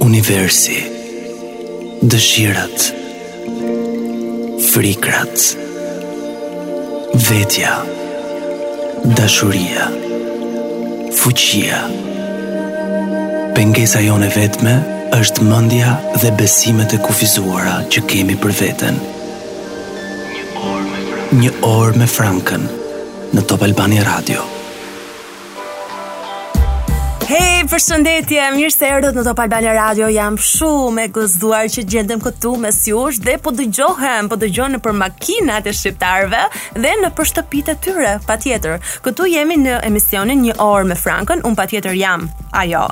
Universi Dëshirat Frikrat Vetja Dashuria Fuqia Pengesa jonë e vetme është mendja dhe besimet e kufizuara që kemi për veten. Një orë me Frankën në Top Albania Radio. Hey, përshëndetje, mirë se erdhët në Top Albania Radio. Jam shumë e gëzuar që gjendem këtu mes jush dhe po dëgjohem, po dëgjohem nëpër makinat e shqiptarëve dhe nëpër shtëpitë e tyre, patjetër. Këtu jemi në emisionin Një orë me Frankën, unë patjetër jam ajo.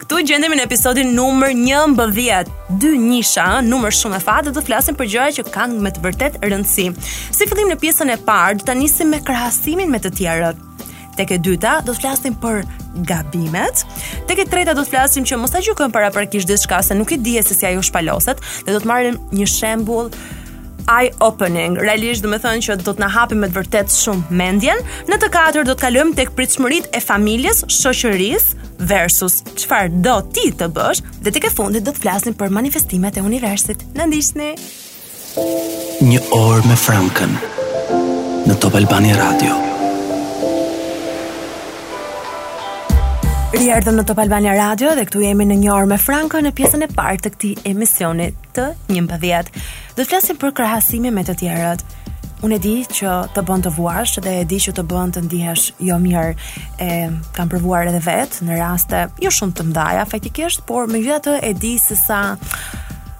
Këtu gjendemi në episodin numër 11. dy njësha, ëh, numër shumë me fat dhe do të flasim për gjëra që kanë me të vërtetë rëndësi. Si fillim në pjesën e parë, do ta nisim me krahasimin me të tjerët. Tek e dyta do të flasim për gabimet. Tek e treta do të flasim që mos ta gjykojmë paraprakisht diçka se nuk i dihet se si ajo shpaloset dhe do të marrim një shembull eye opening. Realisht domethënë që do të na hapi me të vërtetë shumë mendjen. Në të katërt do të kalojmë tek pritshmëritë e familjes, shoqërisë versus çfarë do ti të bësh Dhe tek e fundit do të flasim për manifestimet e universit. Na ndiqni. Një orë me Frankën në Top Albania Radio. Riardhëm në Top Albania Radio dhe këtu jemi në një orë me Frankën në pjesën e parë të këtij emisioni të 11. Do të flasim për krahasimin me të tjerët. Unë e di që të bën të vuash dhe e di që të bën të ndihesh jo mirë. E kam provuar edhe vetë në raste jo shumë të mëdha, faktikisht, por megjithatë e di se sa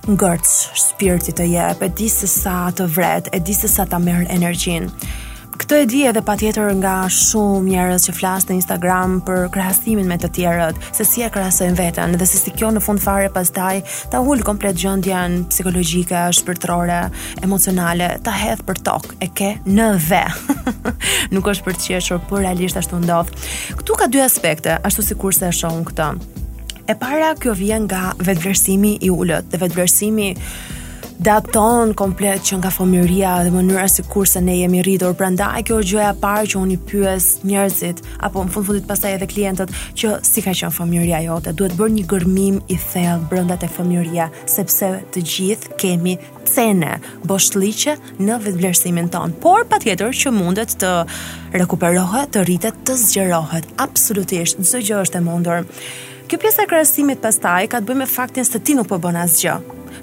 ngërç shpirti të jep, e di se sa të vret, e di se sa ta merr energjinë. Këtë e di edhe patjetër nga shumë njerëz që flas në Instagram për krahasimin me të tjerët, se si e krahasojnë veten dhe se si kjo në fund fare pastaj ta ul komplet gjendjen psikologjike, shpirtërore, emocionale, ta hedh për tokë, e ke në ve. Nuk është për të qeshur, por realisht ashtu ndodh. Këtu ka dy aspekte, ashtu sikurse e shoh unë këtë. E para kjo vjen nga vetëvlerësimi i ulët dhe vetëvlerësimi daton komplet që nga fëmijëria dhe mënyra sikurse ne jemi rritur. Prandaj kjo është gjëja e parë që unë i pyes njerëzit apo në fund fundit pastaj edhe klientët që si ka qenë fëmijëria jote. Duhet bërë një gërmim i thellë brenda te fëmijëria, sepse të gjithë kemi cene boshllëqe në vetëvlerësimin tonë, por patjetër që mundet të rekuperohet, të rritet, të zgjerohet. Absolutisht, çdo gjë është e mundur. Kjo pjesa e krahasimit pastaj ka të bëjë me faktin se ti nuk po bën asgjë.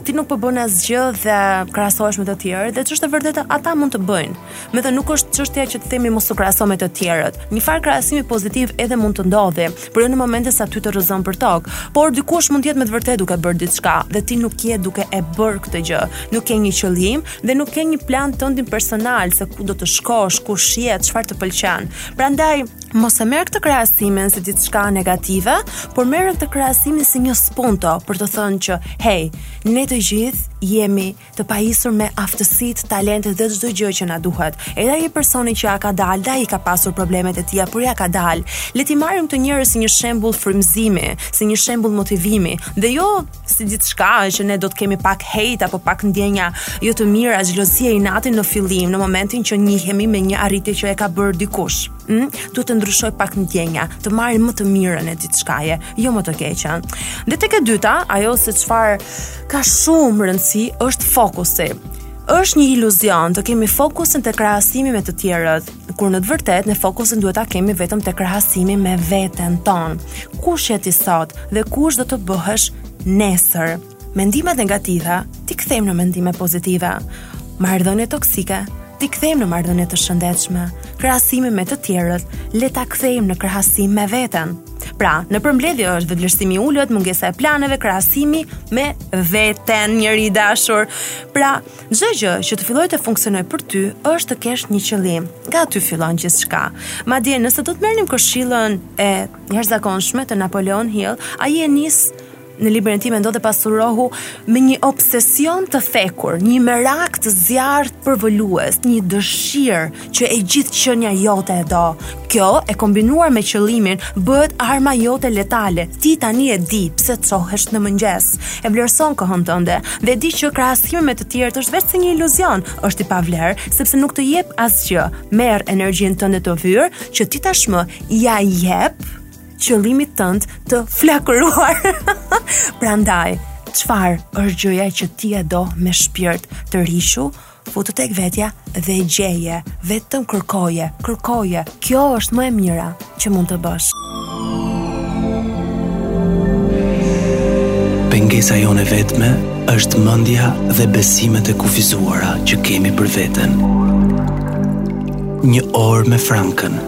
Ti nuk po bën asgjë dhe krahasohesh me të tjerë dhe ç'është e vërteta ata mund të bëjnë. Me thënë nuk është çështja që të themi mos u krahaso me të tjerët. Një farë krahasimi pozitiv edhe mund të ndodhi, por jo në momentin sa ty të rrëzon për tokë, por dikush mund të jetë me të vërtetë duke bërë diçka dhe ti nuk je duke e bërë këtë gjë. Nuk ke një qëllim dhe nuk ke një plan tëndin personal se ku do të shkosh, kush je, çfarë të pëlqen. Prandaj Mos e merr këtë krahasimin si diçka negative, por merr këtë krahasimin si një spunto për të thënë që, hey, ne të gjithë jemi të pajisur me aftësitë, talentet dhe çdo gjë që na duhet. Edhe ai personi që ia ka dalë, dhe ai ka pasur problemet e tija, por ia ka dalë. Le t'i marrim këta njerëz si një shembull frymëzimi, si një shembull motivimi, dhe jo si diçka që ne do të kemi pak hate apo pak ndjenja jo të mira, xhelozie, inati në fillim, në momentin që njihemi me një arritje që e ka bërë dikush. Mm, duhet të ndryshojë pak ndjenja, të marrim më të mirën e diçkaje, jo më të keqen. Dhe tek e dyta, ajo se çfarë ka shumë rëndësi është fokusi. Është një iluzion të kemi fokusin te krahasimi me të tjerët, kur në të vërtetë ne fokusin duhet ta kemi vetëm te krahasimi me veten tonë. Kush je ti sot dhe kush do të bëhesh nesër? Mendimet negative t'i kthejmë në mendime pozitive. Marrëdhëniet toksike t'i kthejmë në marrëdhënie të shëndetshme. Krahasimin me të tjerët le ta kthejmë në krahasim me veten. Pra, në përmbledhje është vetëvlerësimi i ulët, mungesa e planeve, krahasimi me veten, njeri i dashur. Pra, çdo gjë që të fillojë të funksionojë për ty është të kesh një qëllim. Nga aty fillon gjithçka. Madje nëse do të merrnim këshillën e jashtëzakonshme të Napoleon Hill, ai e nis në librin e tij Mendo dhe pasurohu me një obsesion të thekur, një merak të zjarrtë përvëlues, një dëshirë që e gjithë qenia jote e do. Kjo e kombinuar me qëllimin bëhet arma jote letale. Ti tani e di pse çohesh në mëngjes. E vlerëson kohën tënde dhe e di që krahasimi me të tjerët është vetëm një iluzion, është i pavlerë sepse nuk të jep asgjë. Merr energjinë tënde të vyer që ti tashmë ia jep qëllimit tënd të flakëruar. Prandaj, çfarë është gjëja që ti e do me shpirt të arrish? Futu tek vetja dhe gjeje, vetëm kërkoje, kërkoje. Kjo është më e mira që mund të bësh. Pengesa jonë e vetme është mendja dhe besimet e kufizuara që kemi për veten. Një orë me Frankën.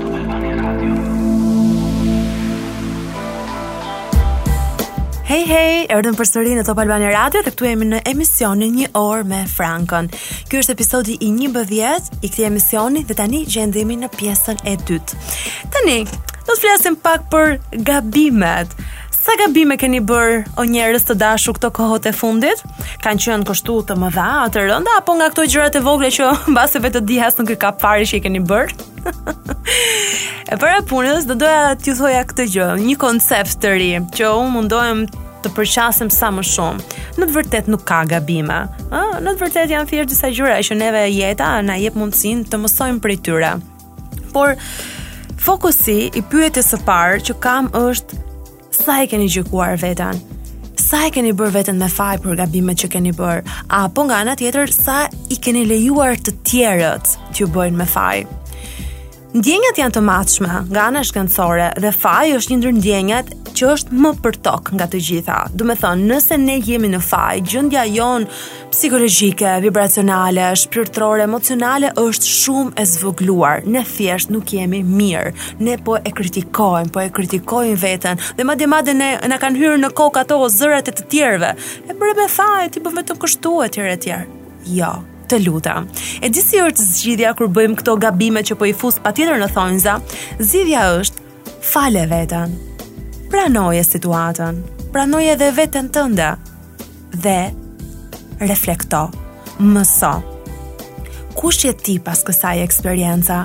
Hej, hej, erdhëm përsëri në Top Albania Radio dhe këtu jemi në emisionin një orë me Frankon. Ky është episodi i njëmbëdhjetë i këtij emisioni dhe tani gjendemi në pjesën e dytë. Tani, do të flasim pak për gabimet. Sa gabime keni bërë o njerëz të dashur këto kohët e fundit? Kanë qenë kështu të mëdha, të rënda apo nga këto gjërat e vogla që mbase vetëdija as nuk i ka parë që i keni bërë? e para punës do doja t'ju thoja këtë gjë, një koncept të ri që unë mundohem të përqasem sa më shumë. Në të vërtetë nuk ka gabime. Ë, në të vërtetë janë thjesht disa gjëra që neve jeta na jep mundësinë të mësojmë prej tyre. Por fokusi i pyetjes së parë që kam është Sa e keni gjykuar veten? Sa e keni bërë veten me faj për gabimet që keni bërë? Apo nga ana tjetër, sa i keni lejuar të tjerët t'ju bëjnë me faj? Ndjenjat janë të matshme nga ana shkencore dhe faji është një ndër ndjenjat që është më përtokë nga të gjitha. Domethënë, nëse ne jemi në faj, gjendja jonë psikologjike, vibracionale, shpirtërore, emocionale është shumë e zvogëluar. Ne thjesht nuk jemi mirë. Ne po e kritikojmë, po e kritikojmë veten dhe madje madje ne na kanë hyrë në kokë ato zërat e të tjerëve. E bëre me faj, ti bën vetëm kështu etj etj. Jo, të lutem. E di si është zgjidhja kur bëjmë këto gabime që po i fus patjetër në thonjza? Zgjidhja është fale veten. Pranoje situatën. Pranoje edhe veten tënde. dhe reflekto, mëso. Kush je ti pas kësaj eksperience?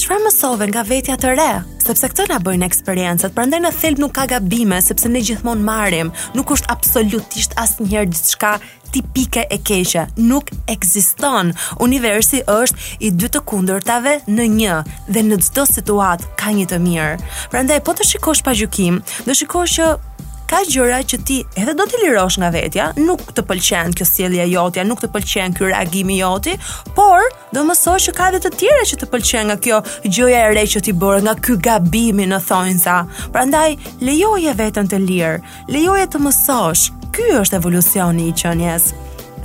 Çfarë mësove nga vetja të re? Sepse këtë na bëjnë eksperiencat, prandaj në thelb nuk ka gabime, sepse ne gjithmonë marrim, nuk është absolutisht asnjëherë diçka tipike e keqe, nuk ekziston. Universi është i dy të kundërtave në një dhe në çdo situatë ka një të mirë. Prandaj po të shikosh pa gjykim, do shikosh që ka gjëra që ti edhe do t'i lirosh nga vetja, nuk të pëlqen kjo sjellje jotja, nuk të pëlqen ky reagimi joti, por do mësosh që ka edhe të tjera që të pëlqen nga kjo gjëja e re që ti bëre, nga ky gabimi në thonjza. Prandaj lejoje veten të lirë, lejoje të mësosh. Ky është evolucioni i qenies.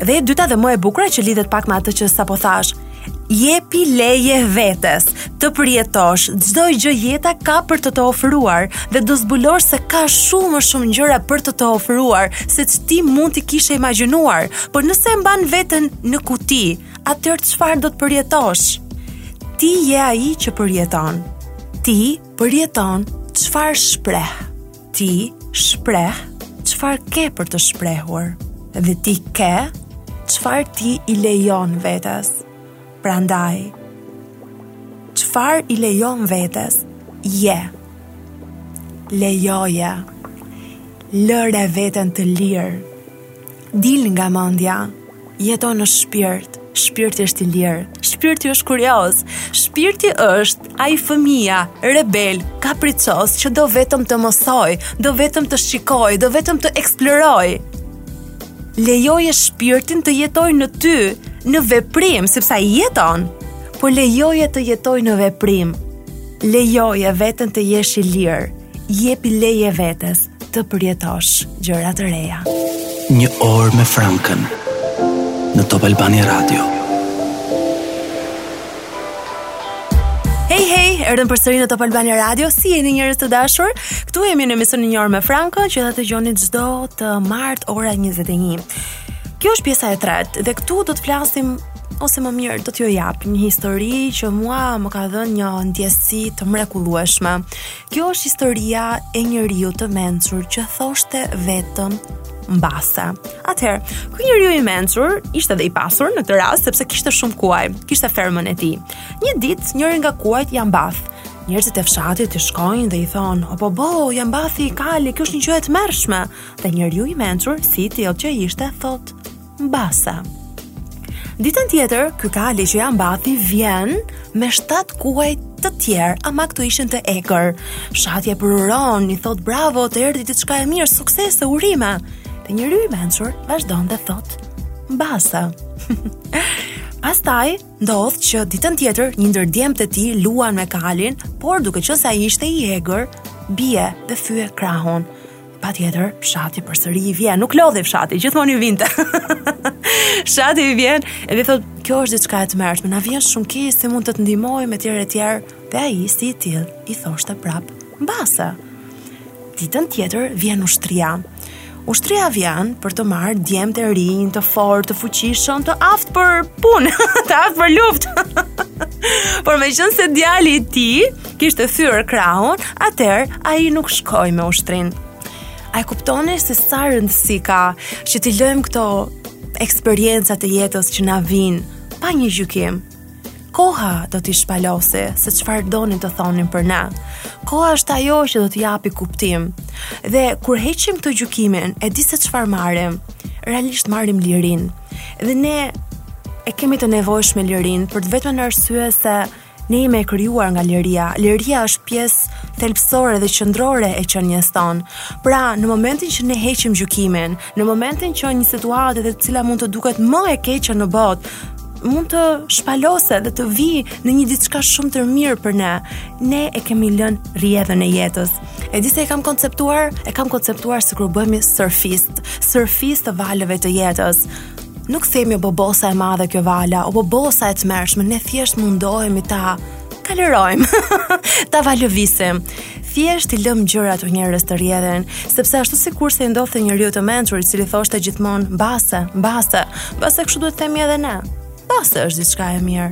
Dhe e dyta dhe më e bukura që lidhet pak me atë që sapo thashë, Jepi leje vetes të përjetosh çdo gjë jeta ka për të të ofruar dhe do zbulosh se ka shumë më shumë gjëra për të të ofruar seç ti mund t'i kishe imagjinuar. Por nëse e mban veten në kuti, atëherë çfarë do të përjetosh? Ti je ai që përjeton. Ti përjeton çfarë shpreh. Ti shpreh çfarë ke për të shprehur dhe ti ke çfarë ti i lejon vetes. Prandaj, çfarë i lejon vetes, je. Lejoje. Lëre veten të lirë. Dil nga mendja. Jeto në shpirt. Shpirti është i lirë. Shpirti është kurioz. Shpirti është ai fëmija rebel, kapriços që do vetëm të mësojë, do vetëm të shikojë, do vetëm të eksplorojë. Lejoje shpirtin të jetojë në ty, në veprim, sepse ai jeton. Por lejoje të jetojë në veprim. Lejoje veten të jesh i lirë. Jepi leje vetes. të përjetosh gjëra të reja. Një orë me Frankën në Top Albania Radio. Hej hej, erdhëm përsëri në Top Albania Radio. Si jeni njerëz të dashur? Këtu jemi në emisionin Një orë me Frankën, që do të dëgjoni çdo të martë ora 21. Kjo është pjesa e tretë dhe këtu do të flasim ose më mirë do t'ju jap një histori që mua më ka dhënë një ndjesi të mrekullueshme. Kjo është historia e njeriu të mençur që thoshte vetëm mbase. Atëherë, ky njeriu i mençur ishte dhe i pasur në këtë rast sepse kishte shumë kuaj, kishte fermën e tij. Një ditë, njëri nga kuajt ia mbath. Njerëzit e fshatit i shkojnë dhe i thonë, "Obobo, ia mbathi kali, kjo është një gjë e tmerrshme." Dhe njeriu i mençur, si i tillë që ishte, thotë, Mbase. Ditën tjetër, ky kali që ia mbathi vjen me shtatë kuaj të tjerë, ama këto ishin të egër. Fshati e uron, i thotë bravo, të erdhi diçka e mirë, suksese, urime. Dhe njeriu i mençur, vazhdon dhe thotë, mbase. Pastaj, ndodh që ditën tjetër, një ndër djemtë e tij luan me kalin, por duke qenë se ai ishte i egër, bie dhe thyen krahun. Patjetër, fshati përsëri i vjen, nuk lodhej fshati, gjithmonë i vinte. fshati i vjen, edhe thotë, kjo është diçka e tmerrshme, na vjen shumë keq se s'mund të të ndihmojmë e tjera e tjera, dhe ai si i tillë, i thoshte prapë, mbase. Ditën tjetër, vjen ushtria. Ushtria vjen për të marrë djemtë e rinj, të fortë, të fuqishëm, të aftë për punë, të aftë për luftë. Por meqenëse djali i tij, kishte thyer krahun, atëherë ai nuk shkoi me ushtrinë. A e kuptoni se sa rëndësi ka që t'i lëmë këto eksperienca të jetës që na vijnë pa një gjykim? Koha do t'i shpalosi se çfarë donin të thonin për ne. Koha është ajo që do t'i japi kuptim. Dhe kur heqim këtë gjykimin, e di se çfarë marrim. Realisht marrim lirinë. Dhe ne e kemi të nevojshme lirinë për të vetmen arsye se Ne jemi e krijuar nga liria. Liria është pjesë thelbësore dhe qendrore e qenies tonë. Pra, në momentin që ne heqim gjykimin, në momentin që një situatë e cila mund të duket më e keqe në botë, mund të shpaloset dhe të vijë në një diçka shumë të mirë për ne. Ne e kemi lënë rrjedhën e jetës. E di si e kam konceptuar, e kam konceptuar sikur bëhemi surfist, surfist të valëve të jetës. Nuk themi obobo sa e madhe kjo vala, obobo sa e tmerrshme, ne thjesht mundohemi ta kalërojmë, ta valëvisim. Thjesht i lëmë gjërat o njerëz të rrjedhin, sepse ashtu sikurse i ndodhte njeriut të mençur i cili thoshte gjithmonë mbase, mbase, mbase kështu duhet të themi edhe ne. Mbase është diçka e mirë.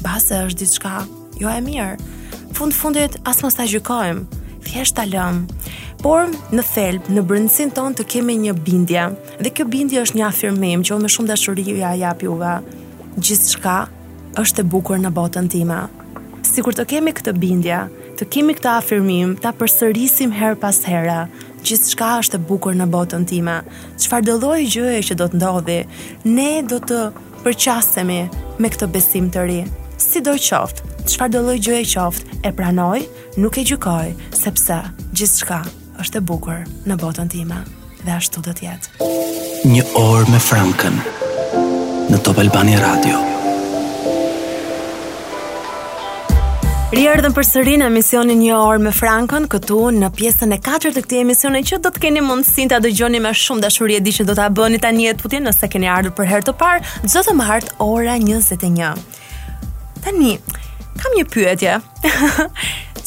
Mbase është diçka jo e mirë. Fund të fundit as mos ta gjykojmë, thjesht ta lëmë. Por në thelb, në brendësinë tonë të kemi një bindje. Dhe kjo bindje është një afirmim që unë me shumë dashuri jua jap juve. Gjithçka është e bukur në botën time. Sikur të kemi këtë bindje, të kemi këtë afirmim, ta përsërisim herë pas here. Gjithçka është e bukur në botën time. Çfarëdo lloj gjëje që do të ndodhë, ne do të përqasemi me këtë besim të ri. Sido qoftë, çfarëdo lloj gjëje qoftë, e pranoj, nuk e gjykoj, sepse gjithçka Është e bukur në botën time dhe ashtu do të jetë. Një orë me Frankën në Top Albania Radio. Rierdhëm përsëri në emisionin një orë me Frankën këtu në pjesën e 4 të këtij emisioni që do të keni mundësinë ta dëgjoni me shumë dashuri e di që do ta bëni tani e tutje nëse keni ardhur për herë të parë, çdo të martë ora 21. Tani kam një pyetje.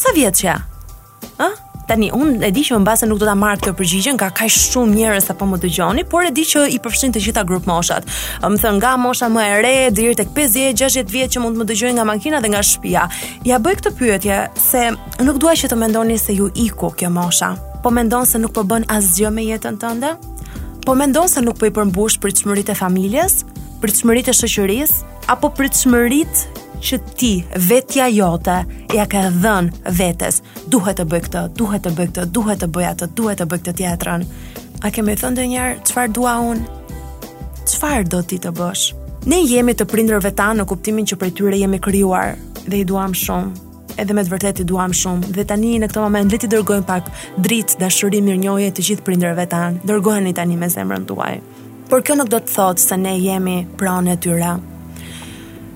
Sa vjeç je? Ë? Tani unë e di që mbase nuk do ta marr këtë përgjigje nga kaq shumë njerëz që po më dëgjoni, por e di që i përfshin të gjitha grupmoshat. Domethënë nga mosha më e re deri tek 50, 60 vjet që mund të më dëgjojnë nga makina dhe nga shtëpia. Jua bëj këtë pyetje se nuk dua që të mendoni se ju iku kjo mosha. Po mendon se nuk po bën asgjë me jetën tënde? Po mendon se nuk po i përmbush pritshmëritë e familjes? pritshmëritë e shoqërisë apo pritshmëritë që ti vetja jote ia ka dhënë vetes. Duhet të bëj këtë, duhet të bëj këtë, duhet të bëj atë, duhet të bëj këtë tjetrën. A kemi thënë ndonjëherë çfarë dua unë? Çfarë do ti të bësh? Ne jemi të prindërve tanë në kuptimin që prej tyre jemi krijuar dhe i duam shumë edhe me të vërtetë i duam shumë. Dhe tani në këtë moment le t'i dërgojmë pak dritë dashuri mirënjohje të gjithë prindërve tanë. Dërgojeni tani me zemrën tuaj. Por kjo nuk do të thotë se ne jemi pranë e tyre.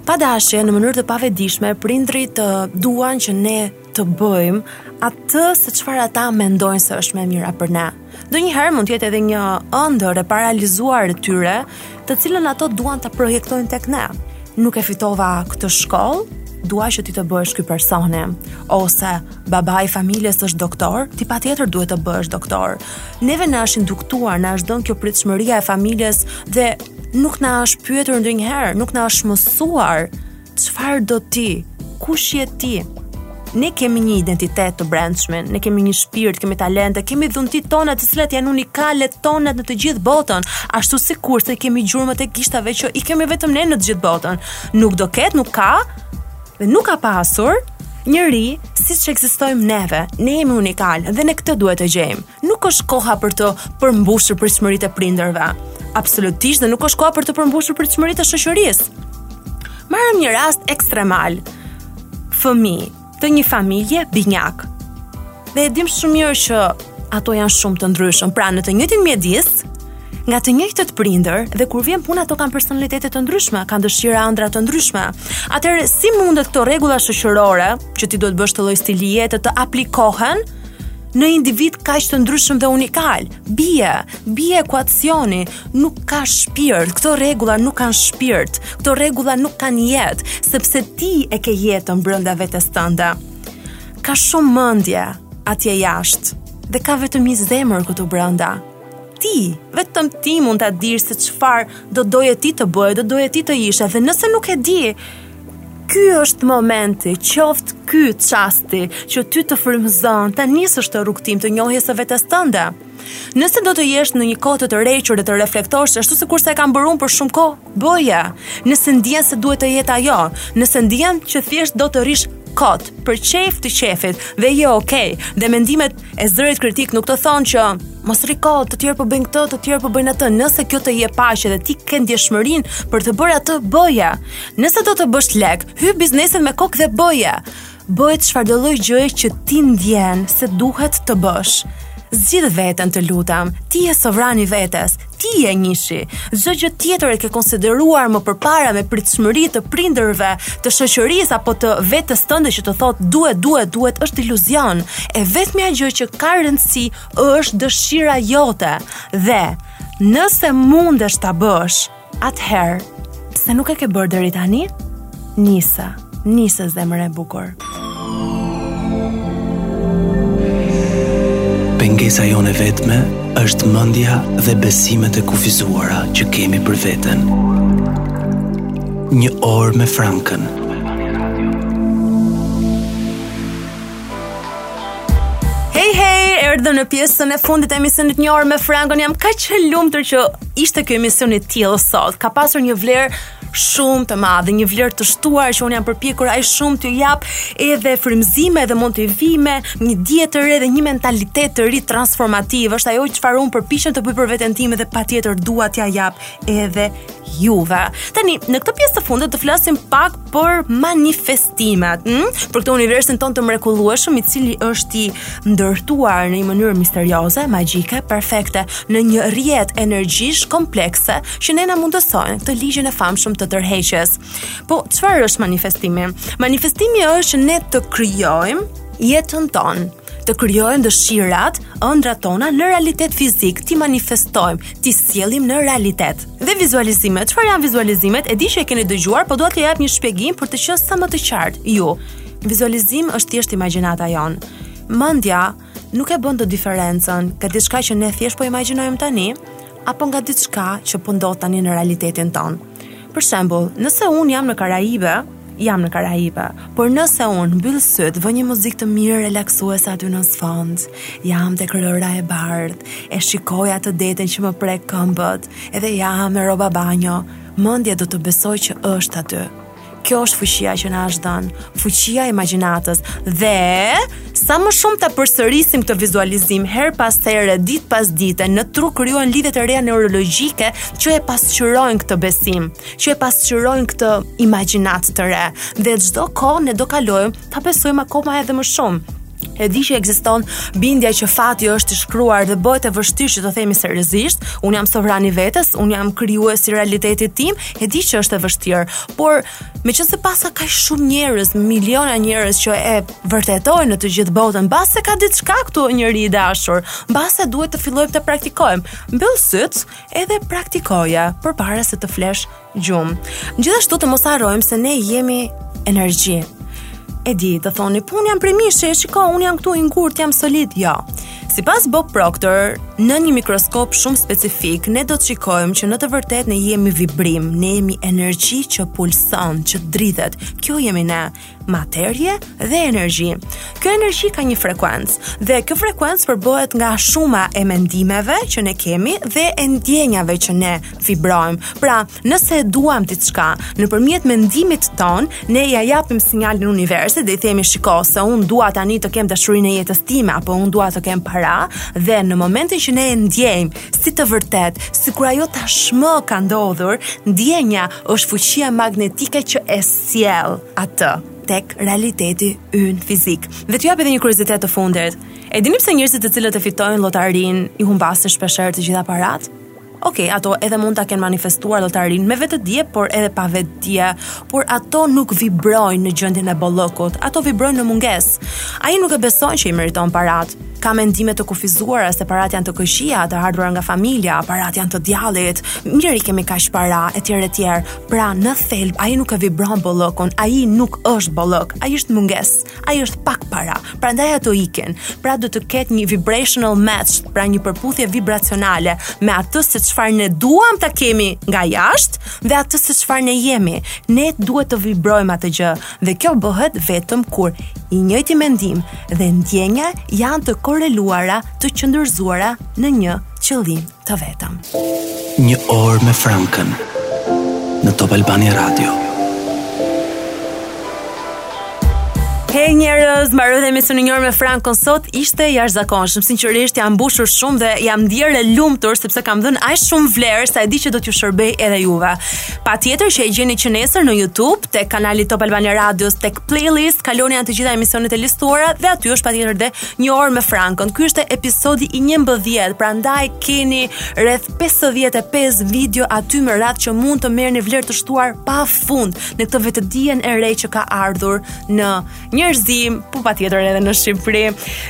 Pa dashje, në mënyrë të pavetëdijshme, prindërit të duan që ne të bëjmë atë se çfarë ata mendojnë se është më e mira për ne. Ndonjëherë mund të jetë edhe një ëndërr e parealizuar e tyre, të cilën ato duan ta projektojnë tek ne. Nuk e fitova këtë shkollë, dua që ti të bëhesh ky personi, ose Babai i familjes është doktor, ti patjetër duhet të bëhesh doktor. Neve na është induktuar, na është dhënë kjo pritshmëria e familjes dhe nuk na është pyetur ndonjëherë, nuk na është mësuar çfarë do ti, kush je ti. Ne kemi një identitet të brendshëm, ne kemi një shpirt, kemi talente, kemi dhuntitë tona të cilat janë unikale tonat në të gjithë botën, ashtu sikurse kemi gjurmët e gishtave që i kemi vetëm ne në të gjithë botën. Nuk do ketë, nuk ka, Dhe nuk ka pasur njeri siç ekzistojmë neve. Ne jemi unikalë dhe ne këtë duhet të gjejmë. Nuk është koha për të përmbushur pritshmëritë e prindërve. Absolutisht dhe nuk është koha për të përmbushur pritshmëritë e shoqërisë. Marrim një rast ekstremal. Fëmijë të një familje binjakë. Dhe e dimë shumë mirë që ato janë shumë të ndryshëm. Pra në të njëjtin mjedis, nga të njëjtët prindër dhe kur vjen puna ato kanë personalitete të ndryshme, kanë dëshira ëndrra të ndryshme. Atëherë si mundet këto rregulla shoqërore që ti duhet bësh këtë lloj stili jete të aplikohen në individë kaq të ndryshëm dhe unikalë. Bie, bie ekuacioni nuk ka shpirt. Këto rregulla nuk kanë shpirt. Këto rregulla nuk kanë jetë, sepse ti e ke jetën brenda vetes tënde. Ka shumë mendje atje jashtë dhe ka vetëm një zemër këtu brenda. Ti, vetëm ti mund ta dish se çfarë do doje ti të bëje, do doje ti të ishe dhe nëse nuk e di, ky është momenti, qoftë ky çasti që ty të frymëzon, ta nisësh këtë rrugëtim të njohjes së vetes tënde. Nëse do të jesh në një kohë të tërhequr dhe të reflektosh ashtu sikurse e kam bërë unë për shumë kohë, bëje. Nëse ndjen se duhet të jetë ajo, nëse ndjen që thjesht do të rrish kot, për qejf të qejfit dhe je okay, dhe mendimet e zërit kritik nuk të thonë që mos rri kot, të tjerë po bëjnë këtë, të tjerë po bëjnë atë. Nëse kjo të jep paqe dhe ti ke ndjeshmërinë për të bërë atë, bëje. Nëse do të bësh lek, hyri biznesit me kokë dhe bëje. Bëje çfarëdo lloj gjëje që ti ndjen se duhet të bësh. Zgjidh veten të lutem, ti je sovrani i vetes, ti je njëshi. Çdo gjë tjetër e ke konsideruar më përpara me pritshmëri të prindërve, të shoqërisë apo të vetes tënde që të thotë duhet, duhet, duhet, është iluzion. E vetmja gjë që ka rëndësi është dëshira jote dhe nëse mundesh ta bësh, Atëherë, pse nuk e ke bërë deri tani? Nise, nise zemër e bukur. Pengesa jonë e vetme është mendja dhe besimet e kufizuara që kemi për veten. Një orë me Frankën. Hey hey, erdhëm në pjesën e fundit të emisionit një orë me Frankën. Jam kaq e lumtur që ishte ky emision i tillë sot. Ka pasur një vlerë shumë të madhe, një vlerë të shtuar që unë jam përpjekur aq shumë t'ju jap edhe frymëzime dhe motivime, një dije të re dhe një mentalitet të ri transformativ. Është ajo çfarë unë përpiqem të bëj për veten time dhe patjetër dua t'jua jap edhe juve. Tani, në këtë pjesë të fundit të flasim pak për manifestim timet hm, për këtë universin tonë të mrekullueshëm i cili është i ndërtuar në një mënyrë misterioze, magjike, perfekte në një rrjet energjish komplekse që ne na mundësojnë këtë ligjin e famshëm të tërheqjes. Po çfarë është manifestimi? Manifestimi është që ne të krijojmë jetën tonë të krijojmë dëshirat, ëndrrat tona në realitet fizik, t'i manifestojmë, t'i sjellim në realitet. Dhe vizualizimet, çfarë janë vizualizimet? E di që e keni dëgjuar, po dua të jap një shpjegim për të qenë sa më të qartë. Ju, vizualizim është thjesht imagjinata jonë. Mendja nuk e bën dot diferencën nga diçka që ne thjesht po imagjinojmë tani apo nga diçka që po ndodh tani në realitetin tonë. Për shembull, nëse unë jam në Karaibe, jam në Karaibe, por nëse unë mbyll sytë, vë një muzikë të mirë relaksuese aty në sfond, jam tek rëra e bardhë, e shikoj atë detin që më prek këmbët, edhe jam me rroba banjo, mendja do të besojë që është aty. Kjo është fuqia që na është dhënë, fuqia e imagjinatës dhe Sa më shumë ta përsërisim këtë vizualizim herë pas here, ditë pas dite, në tru krijohen lidhje të reja neurologjike që e pasqyrojnë këtë besim, që e pasqyrojnë këtë imagjinatë të re. Dhe çdo kohë ne do kalojmë ta besojmë akoma edhe më shumë e di që ekziston bindja që fati është i shkruar dhe bëhet e vështirë që të themi seriozisht, unë jam sovrani i vetes, unë jam krijuesi i realitetit tim, e di që është e vështirë, por meqenëse paska shumë njerëz, miliona njerëz që e vërtetojnë në të gjithë botën, mbase ka diçka këtu njeri i dashur, mbase duhet të fillojmë të praktikojmë. Mbyll sytë edhe praktikoje përpara se të flesh gjumë. Gjithashtu të mos harrojmë se ne jemi energji. E di, të thoni, po unë jam prej mishi, shiko, unë jam këtu i ngurtë, jam solid, jo. Sipas Bob Proctor, në një mikroskop shumë specifik, ne do të shikojmë që në të vërtetë ne jemi vibrim, ne jemi energji që pulson, që dridhet. Kjo jemi ne, materie dhe energji. Kjo energji ka një frekuencë dhe kjo frekuencë përbëhet nga shuma e mendimeve që ne kemi dhe e ndjenjave që ne vibrojmë. Pra, nëse e duam diçka, nëpërmjet mendimit ton, ne ia japim sinjalin universit dhe i themi shiko se unë dua tani të kem dashurinë e jetës time apo unë dua të kem para dhe në momentin që ne e ndiejmë si të vërtetë, sikur ajo tashmë ka ndodhur, ndjenja është fuqia magnetike që e sjell atë tek realiteti ynë fizik. Dhe t'ju jap edhe një kuriozitet të fundit. E dini pse njerëzit të cilët e fitojnë lotarinë i humbasin shpeshherë të gjitha paratë? Ok, ato edhe mund ta kenë manifestuar lotarinë me vetëdije, por edhe pa vetëdije, por ato nuk vibrojnë në gjendjen e bollëkut, ato vibrojnë në mungesë. Ai nuk e beson që i meriton paratë, ka mendime të kufizuara se paratë janë të këqija, të ardhura nga familja, paratë janë të djallit, mirë i kemi kaq para, e tjera e tjera, Pra, në thelb, ai nuk e vibron bollëkun, ai nuk është bollëk, ai është mungesë, ai është pak para, prandaj ato ikin, pra duhet të ketë një vibrational match, pra një përputhje vibracionale me atë se çfarë ne duam ta kemi nga jashtë dhe atë se çfarë ne jemi. Ne duhet të vibrojmë atë gjë dhe kjo bëhet vetëm kur i njëjti mendim dhe ndjenja janë të koreluara të qendërzuara në një qëllim. Të vetëm. Një orë me Frankën në Top Albania Radio. Hej njerëz, mbaroi dhe emisioni një orë me Frankën sot ishte i jashtëzakonshëm. Sinqerisht jam mbushur shumë dhe jam ndjerë e lumtur sepse kam dhënë aq shumë vlerë sa e di që do t'ju shërbejë edhe juve. Patjetër që e gjeni që nesër në YouTube, tek kanali i Top Albania Radios, tek playlist, kaloni janë të gjitha emisionet e listuara dhe aty është patjetër dhe Një orë me Frankën. Ky është episodi i 11, prandaj keni rreth 55 video aty me radhë që mund të merrni vlerë të shtuar pa fund në këtë vetëdijen e re që ka ardhur në njerëzim, po patjetër edhe në Shqipëri.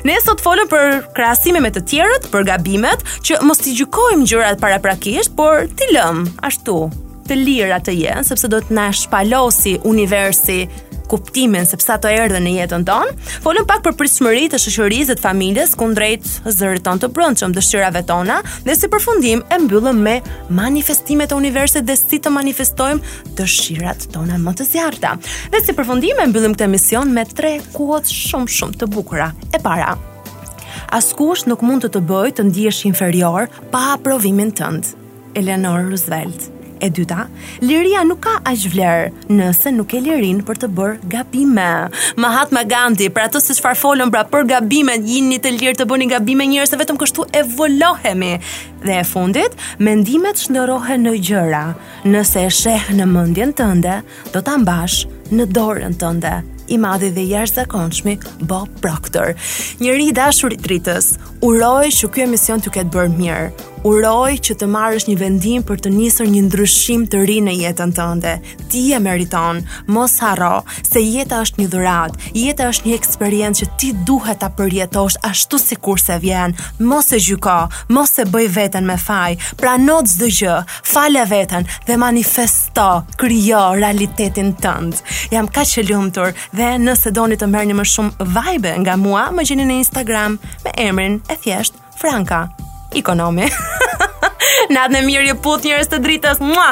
Ne sot folëm për krahasime me të tjerët, për gabimet, që mos t'i gjykojmë gjërat paraprakisht, por t'i lëmë ashtu të lira të jenë, sepse do të na shpalosi universi kuptimin se pse ato erdhën në jetën tonë. Folëm pak për pritshmëritë e shoqërisë dhe të familjes kundrejt zërit tonë të brendshëm, dëshirave tona, dhe si përfundim e mbyllëm me manifestimet e universit dhe si të manifestojmë dëshirat tona më të zjarrta. Dhe si përfundim e mbyllim këtë emision me tre kuota shumë shumë të bukura. E para, askush nuk mund të të bëjë të ndihesh inferior pa aprovimin tënd. Eleanor Roosevelt. E dyta, liria nuk ka aq vlerë nëse nuk ke lirinë për të bërë gabime. Mahatma Gandhi, për atë se çfarë folëm pra për gabime, jini të lirë të bëni gabime njerëz se vetëm kështu evoluohemi. Dhe e fundit, mendimet shndërrohen në gjëra. Nëse e sheh në mendjen tënde, Do ta mbash në dorën tënde. I madhi dhe i jashtëzakonshmi Bob Proctor. Njeri i dashur i dritës, uroj që ky emision të të ketë bërë mirë, uroj që të marrësh një vendim për të nisur një ndryshim të ri në jetën tënde. Ti e meriton, mos harro, se jeta është një dhuratë, jeta është një eksperiencë që ti duhet ta përjetosh ashtu sikurse vjen, mos e gjyko, mos e bëj veten me faj, prano çdo gjë, Fale veten dhe manifesto, krijo realitetin tënd. Jam kaq e lumtur dhe nëse doni të merrni më shumë vibe nga mua, më gjeni në Instagram me emrin e thjesht Franka Ikonomi. Natën e mirë, ju puth njerëz të dritës. Mua!